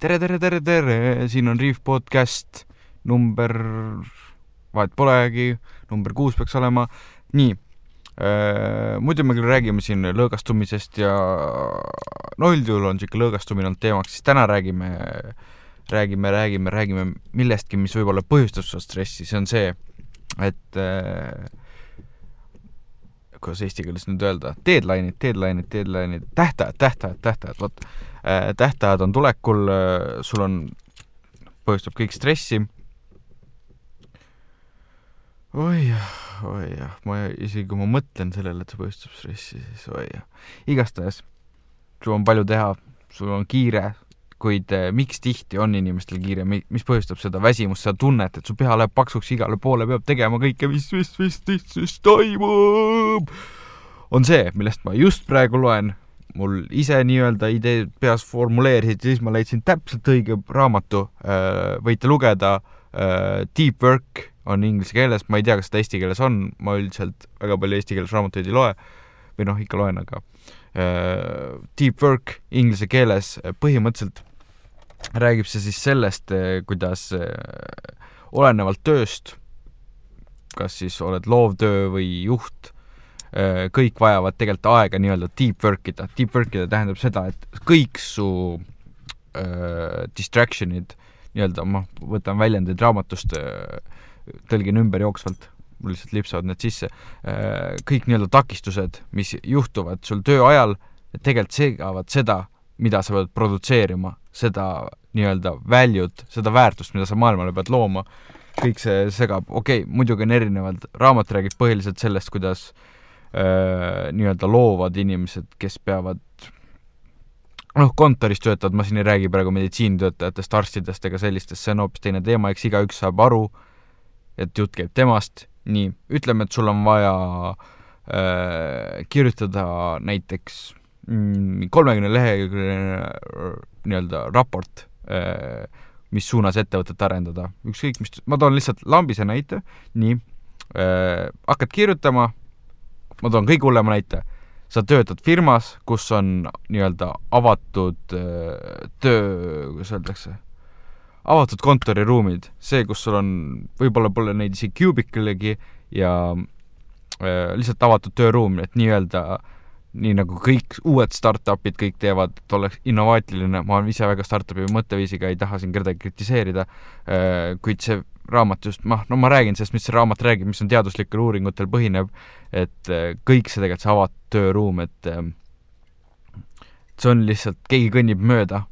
tere, tere, tere, tere, siin on Riif podcast number, vahet polegi, number kuus peaks olema, nii äh,. muidu me küll räägime siin lõõgastumisest ja no üldjuhul on niisugune lõõgastumine olnud teemaks, siis täna räägime, räägime, räägime, räägime millestki, mis võib-olla põhjustab seda stressi, see on see, et äh, kuidas eesti keeles nüüd öelda, deadline'id, deadline'id, deadline'id, tähtajad, tähtajad, tähtajad, vot äh,. tähtajad on tulekul äh,, sul on, põhjustab kõik stressi. oi jah, oi jah, ma isegi kui ma mõtlen sellele, et see põhjustab stressi, siis oi jah. igastahes, sul on palju teha, sul on kiire, kuid eh, miks tihti on inimestel kiire, mis põhjustab seda väsimust, seda tunnet, et su pea läheb paksuks igale poole, peab tegema kõike, mis, mis, mis, mis, mis toimub, on see, millest ma just praegu loen. mul ise nii-öelda ideed peas formuleerisid siis ma leidsin täpselt õige raamatu, äh, võite lugeda, äh, Deep Work on inglise keeles, ma ei tea, kas seda eesti keeles on, ma üldiselt väga palju eesti keeles raamatuid ei loe või noh, ikka loen, aga Deep Work inglise keeles põhimõtteliselt räägib see siis sellest, eh, kuidas eh, olenevalt tööst, kas siis oled loovtöö või juht, eh, kõik vajavad tegelikult aega nii-öelda deep work ida. Deep work ida tähendab seda, et kõik su äh, distraction'id nii-öelda, ma võtan väljendeid raamatust äh,, tõlgin ümber jooksvalt, mul lihtsalt lipsavad need sisse äh,, kõik nii-öelda takistused, mis juhtuvad sul töö ajal, tegelikult segavad seda, mida sa pead produtseerima, seda nii-öelda value't, seda väärtust, mida sa maailmale pead looma, kõik see segab, okei okay,, muidugi on erinevad, raamat räägib põhiliselt sellest, kuidas äh, nii-öelda loovad inimesed, kes peavad noh, kontoris töötavad, ma siin ei räägi praegu meditsiinitöötajatest, arstidest ega sellistest, see on hoopis teine teema, eks igaüks saab aru, et jutt käib temast, nii, ütleme, et sul on vaja äh, kirjutada näiteks kolmekümne leheküljeline äh, nii-öelda raport, äh, mis suunas ettevõtet arendada, ükskõik mis, ma toon lihtsalt lambise näite, nii äh,, hakkad kirjutama, ma toon kõige hullema näite, sa töötad firmas, kus on nii-öelda avatud töö, kuidas öeldakse, avatud kontoriruumid, see, kus sul on, võib-olla pole neid isegi cubicle'igi ja lihtsalt avatud tööruum, et nii-öelda äh, nii nagu kõik uued startup'id kõik teevad, et oleks innovaatiline, ma olen ise väga startup'i mõtteviisiga, ei taha siin kedagi kritiseerida, äh, kuid see raamat just, noh, no ma räägin sellest, mis see raamat räägib, mis on teaduslikel uuringutel põhineb, et äh, kõik see tegelikult, see avatud tööruum, et äh, see on lihtsalt, keegi kõnnib mööda,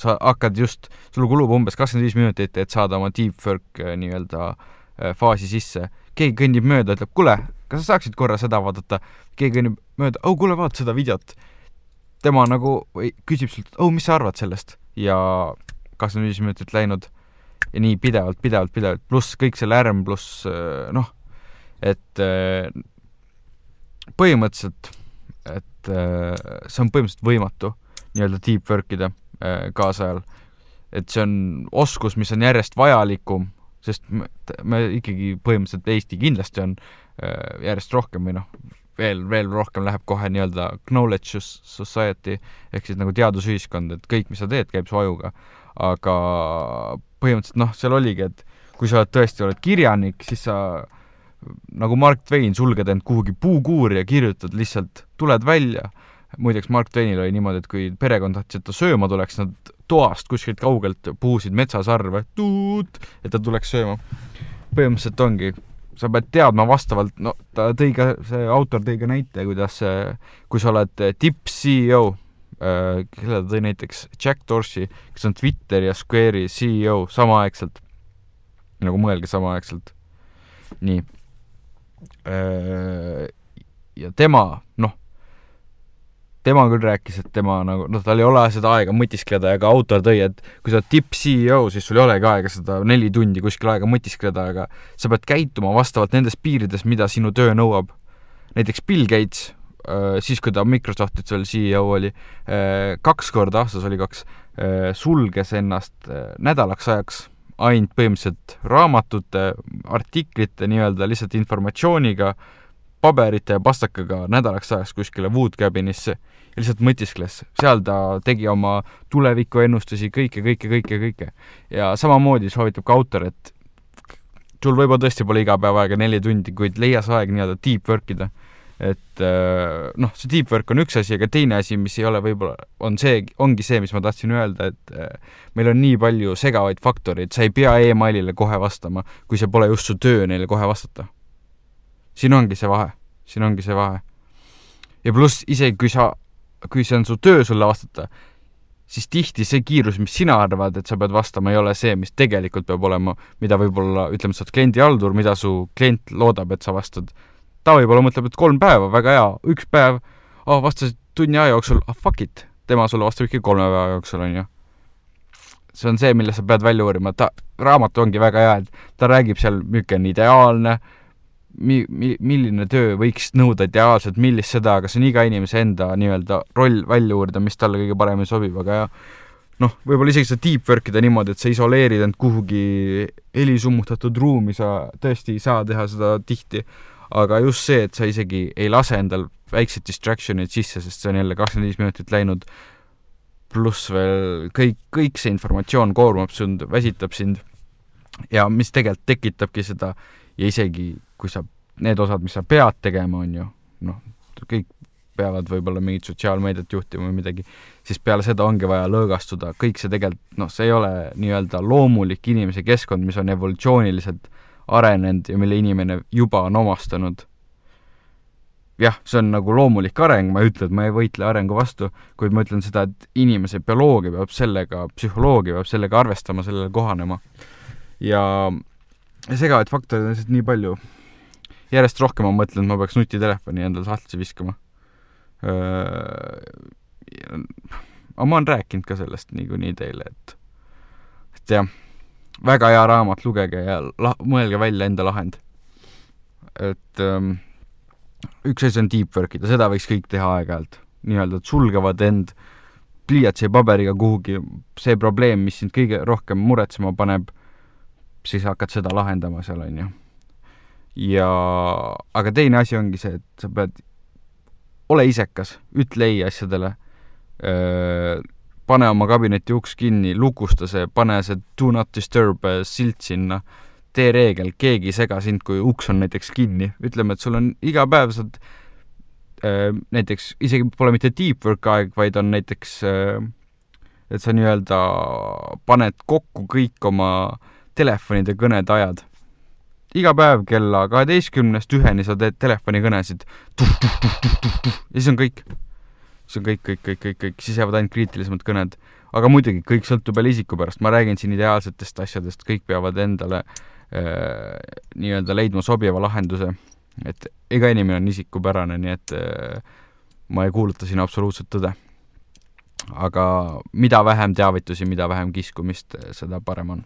sa hakkad just, sul kulub umbes kakskümmend viis minutit, et saada oma deep work nii-öelda faasi sisse, keegi kõnnib mööda, ütleb, kuule, kas sa saaksid korra seda vaadata, keegi kõnnib mööda, oh kuule, vaata seda videot. tema nagu küsib sult, oh, mis sa arvad sellest ja kakskümmend viis minutit läinud ja nii pidevalt, pidevalt, pidevalt, pluss kõik see lärm, pluss äh, noh, et äh, põhimõtteliselt, et äh, see on põhimõtteliselt võimatu nii-öelda deep work ida kaasajal. et see on oskus, mis on järjest vajalikum, sest me, me ikkagi põhimõtteliselt Eesti kindlasti on järjest rohkem või noh, veel, veel rohkem läheb kohe nii-öelda knowledge society ehk siis nagu teadusühiskond, et kõik, mis sa teed, käib su ajuga. aga põhimõtteliselt noh, seal oligi, et kui sa oled tõesti, oled kirjanik, siis sa nagu Mark Twain, sulged end kuhugi puukuuri ja kirjutad lihtsalt, tuled välja. muideks Mark Twainil oli niimoodi, et kui perekond tahtis, et ta sööma tuleks, nad toast kuskilt kaugelt puhusid metsasarve, et ta tuleks sööma. põhimõtteliselt ongi, sa pead teadma vastavalt, no ta tõi ka, see autor tõi ka näite, kuidas, kui sa oled tipp-CEO, äh, kelle ta tõi näiteks, Jack Dorsey, kes on Twitteri ja Square'i CEO samaaegselt, nagu mõelge samaaegselt, nii. Äh, ja tema, noh, tema küll rääkis, et tema nagu, noh, tal ei ole seda aega mõtiskleda ja ka autor tõi, et kui sa oled tipp-CEO, siis sul ei olegi aega seda neli tundi kuskil aega mõtiskleda, aga sa pead käituma vastavalt nendes piirides, mida sinu töö nõuab. näiteks Bill Gates, äh, siis kui ta Microsoftis veel CEO oli, äh, kaks korda aastas oli kaks, äh, sulges ennast nädalaks ajaks ainult põhimõtteliselt raamatute, artiklite nii-öelda lihtsalt informatsiooniga paberite ja pastakaga nädalaks ajaks kuskile wood cabin'isse ja lihtsalt mõtiskles. seal ta tegi oma tulevikuennustusi, kõike, kõike, kõike, kõike. ja samamoodi soovitab ka autor, et sul võib-olla tõesti pole iga päev aega neli tundi, kuid leia see aeg nii-öelda deep work ida. et äh, noh, see deep work on üks asi, aga teine asi, mis ei ole võib-olla, on see, ongi see, mis ma tahtsin öelda, et äh, meil on nii palju segavaid faktoreid, sa ei pea emailile kohe vastama, kui see pole just su töö neile kohe vastata. Siin ongi see vahe, siin ongi see vahe. ja pluss isegi, kui sa, kui see on su töö sulle vastata, siis tihti see kiirus, mis sina arvad, et sa pead vastama, ei ole see, mis tegelikult peab olema, mida võib-olla, ütleme, sa oled kliendihaldur, mida su klient loodab, et sa vastad. ta võib-olla mõtleb, et kolm päeva, väga hea, üks päev oh,, vastasid tunni aja jooksul, ah fuck it, tema sulle vastab ikka kolme päeva jooksul, on ju. see on see, mille sa pead välja uurima, ta, raamat ongi väga hea, et ta räägib seal, on ideaalne, mi-, mi-, milline töö võiks nõuda ideaalselt, millist seda, aga see on iga inimese enda nii-öelda roll välja uurida, mis talle kõige paremini sobib, aga jah, noh, võib-olla isegi seda deep work ida niimoodi, et sa isoleerid end kuhugi helisummutatud ruumi, sa tõesti ei saa teha seda tihti, aga just see, et sa isegi ei lase endal väikseid distraction eid sisse, sest see on jälle kakskümmend viis minutit läinud, pluss veel kõik, kõik see informatsioon koormab sind, väsitab sind ja mis tegelikult tekitabki seda ja isegi kui sa, need osad, mis sa pead tegema, on ju, noh, kõik peavad võib-olla mingit sotsiaalmeediat juhtima või midagi, siis peale seda ongi vaja lõõgastuda, kõik see tegelikult, noh, see ei ole nii-öelda loomulik inimese keskkond, mis on evolutsiooniliselt arenenud ja mille inimene juba on omastanud. jah, see on nagu loomulik areng, ma ei ütle, et ma ei võitle arengu vastu, kuid ma ütlen seda, et inimese bioloogia peab sellega, psühholoogia peab sellega arvestama, sellele kohanema. ja segavaid faktoreid on lihtsalt nii palju järjest rohkem ma mõtlen, et ma peaks nutitelefoni endale sahtlisse viskama. aga ma olen rääkinud ka sellest niikuinii teile, et, et jah, väga hea raamat, lugege ja la-, mõelge välja enda lahend. et ähm, üks asi on deep work ida, seda võiks kõik teha aeg-ajalt, nii-öelda, et sulgevad end pliiatsi ja paberiga kuhugi, see probleem, mis sind kõige rohkem muretsema paneb, siis hakkad seda lahendama seal, on ju ja, aga teine asi ongi see, et sa pead, ole isekas, ütle ei asjadele, pane oma kabineti uks kinni, lukusta see, pane see do not disturb äh, silt sinna, tee reegel, keegi ei sega sind, kui uks on näiteks kinni, ütleme, et sul on iga päev saad näiteks isegi pole mitte deep work aeg, vaid on näiteks, et sa nii-öelda paned kokku kõik oma telefonide kõnede ajad iga päev kella kaheteistkümnest üheni sa teed telefonikõnesid ja siis on kõik. siis on kõik, kõik, kõik, kõik, kõik, siis jäävad ainult kriitilisemad kõned. aga muidugi, kõik sõltub jälle isiku pärast, ma räägin siin ideaalsetest asjadest, kõik peavad endale äh, nii-öelda leidma sobiva lahenduse. et iga inimene on isikupärane, nii et äh, ma ei kuuluta siin absoluutset tõde. aga mida vähem teavitusi, mida vähem kiskumist, seda parem on